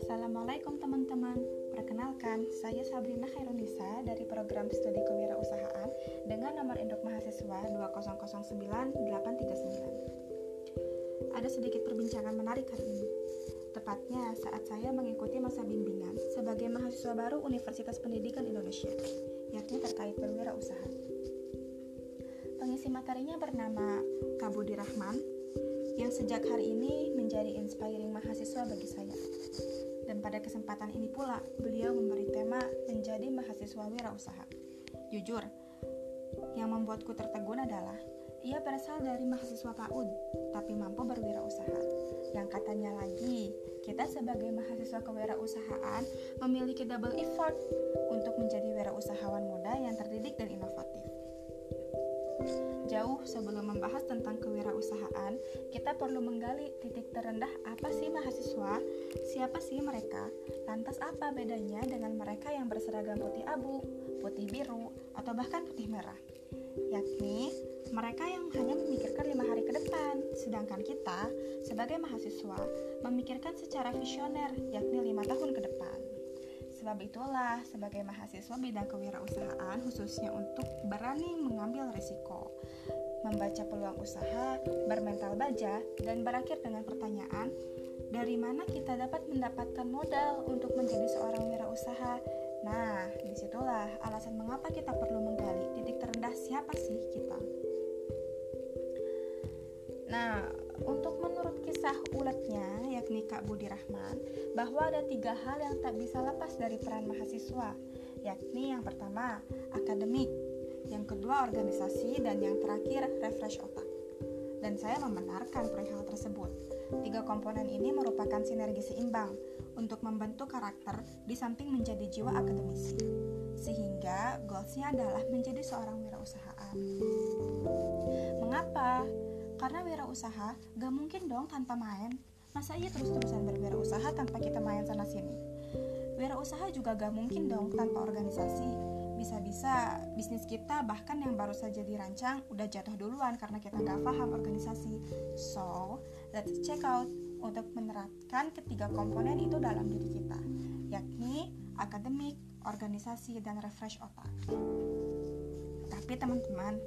Assalamualaikum teman-teman. Perkenalkan, saya Sabrina Khairunisa dari program studi kewirausahaan dengan nomor induk mahasiswa 2009839 Ada sedikit perbincangan menarik hari ini. Tepatnya saat saya mengikuti masa bimbingan sebagai mahasiswa baru Universitas Pendidikan Indonesia yakni terkait berwirausaha Pengisi materinya bernama Kabudi Rahman yang sejak hari ini menjadi inspiring mahasiswa bagi saya dan pada kesempatan ini pula, beliau memberi tema menjadi mahasiswa wirausaha. Jujur, yang membuatku tertegun adalah ia berasal dari mahasiswa PAUD, tapi mampu berwirausaha. Yang katanya lagi, kita sebagai mahasiswa kewirausahaan memiliki double effort untuk menjadi wirausahawan muda yang terdidik dan inovatif. Sebelum membahas tentang kewirausahaan, kita perlu menggali titik terendah apa sih mahasiswa, siapa sih mereka, lantas apa bedanya dengan mereka yang berseragam putih abu, putih biru, atau bahkan putih merah. Yakni mereka yang hanya memikirkan lima hari ke depan, sedangkan kita sebagai mahasiswa memikirkan secara visioner, yakni lima tahun ke depan. Sebab itulah, sebagai mahasiswa bidang kewirausahaan, khususnya untuk berani mengambil risiko, membaca peluang usaha, bermental baja, dan berakhir dengan pertanyaan, dari mana kita dapat mendapatkan modal untuk menjadi seorang wirausaha? Nah, di situlah alasan mengapa kita perlu menggali titik terendah siapa sih kita. Nah, untuk menurut kisah uletnya, yakni Kak Budi Rahman, bahwa ada tiga hal yang tak bisa lepas dari peran mahasiswa, yakni yang pertama, akademik, yang kedua organisasi, dan yang terakhir refresh otak. Dan saya membenarkan perihal tersebut. Tiga komponen ini merupakan sinergi seimbang untuk membentuk karakter di samping menjadi jiwa akademisi. Sehingga goalsnya adalah menjadi seorang wirausahaan. Mengapa? Karena wirausaha gak mungkin dong tanpa main. Masa iya terus-terusan berwirausaha tanpa kita main sana-sini? Wirausaha juga gak mungkin dong tanpa organisasi. Bisa-bisa bisnis kita bahkan yang baru saja dirancang udah jatuh duluan karena kita gak paham organisasi. So, let's check out untuk menerapkan ketiga komponen itu dalam diri kita, yakni akademik, organisasi, dan refresh otak. Tapi teman-teman,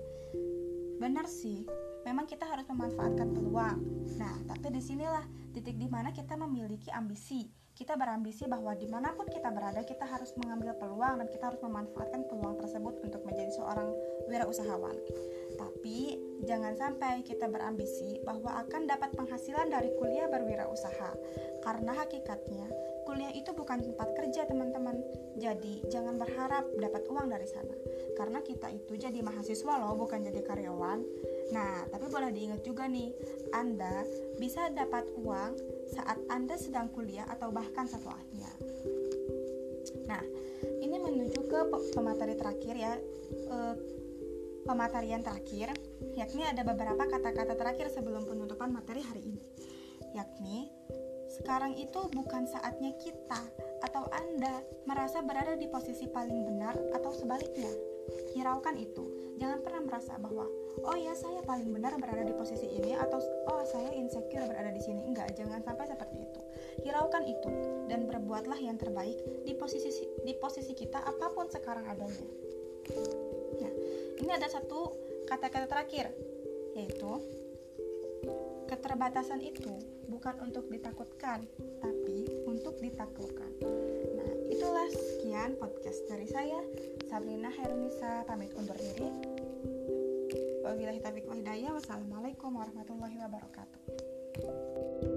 benar sih memang kita harus memanfaatkan peluang. Nah, tapi di sinilah titik di mana kita memiliki ambisi. Kita berambisi bahwa di mana pun kita berada, kita harus mengambil peluang dan kita harus memanfaatkan peluang tersebut untuk menjadi seorang wirausahawan. Tapi jangan sampai kita berambisi bahwa akan dapat penghasilan dari kuliah berwirausaha, karena hakikatnya kuliah itu bukan tempat kerja teman-teman. Jadi jangan berharap dapat uang dari sana, karena kita itu jadi mahasiswa loh, bukan jadi karyawan. Nah, tapi boleh diingat juga nih, Anda bisa dapat uang saat Anda sedang kuliah atau bahkan setelahnya. Nah, ini menuju ke pemateri terakhir ya. E, pematerian terakhir, yakni ada beberapa kata-kata terakhir sebelum penutupan materi hari ini. Yakni, sekarang itu bukan saatnya kita atau Anda merasa berada di posisi paling benar atau sebaliknya. Hiraukan itu. Jangan pernah merasa bahwa oh ya saya paling benar berada di posisi ini atau oh saya insecure berada di sini enggak jangan sampai seperti itu hiraukan itu dan berbuatlah yang terbaik di posisi di posisi kita apa pun sekarang adanya ya ini ada satu kata-kata terakhir yaitu keterbatasan itu bukan untuk ditakutkan tapi untuk ditaklukkan nah itulah sekian podcast dari saya Sabrina Herunisa pamit undur diri Wabillahi taufiq wa hidayah. Wassalamualaikum warahmatullahi wabarakatuh.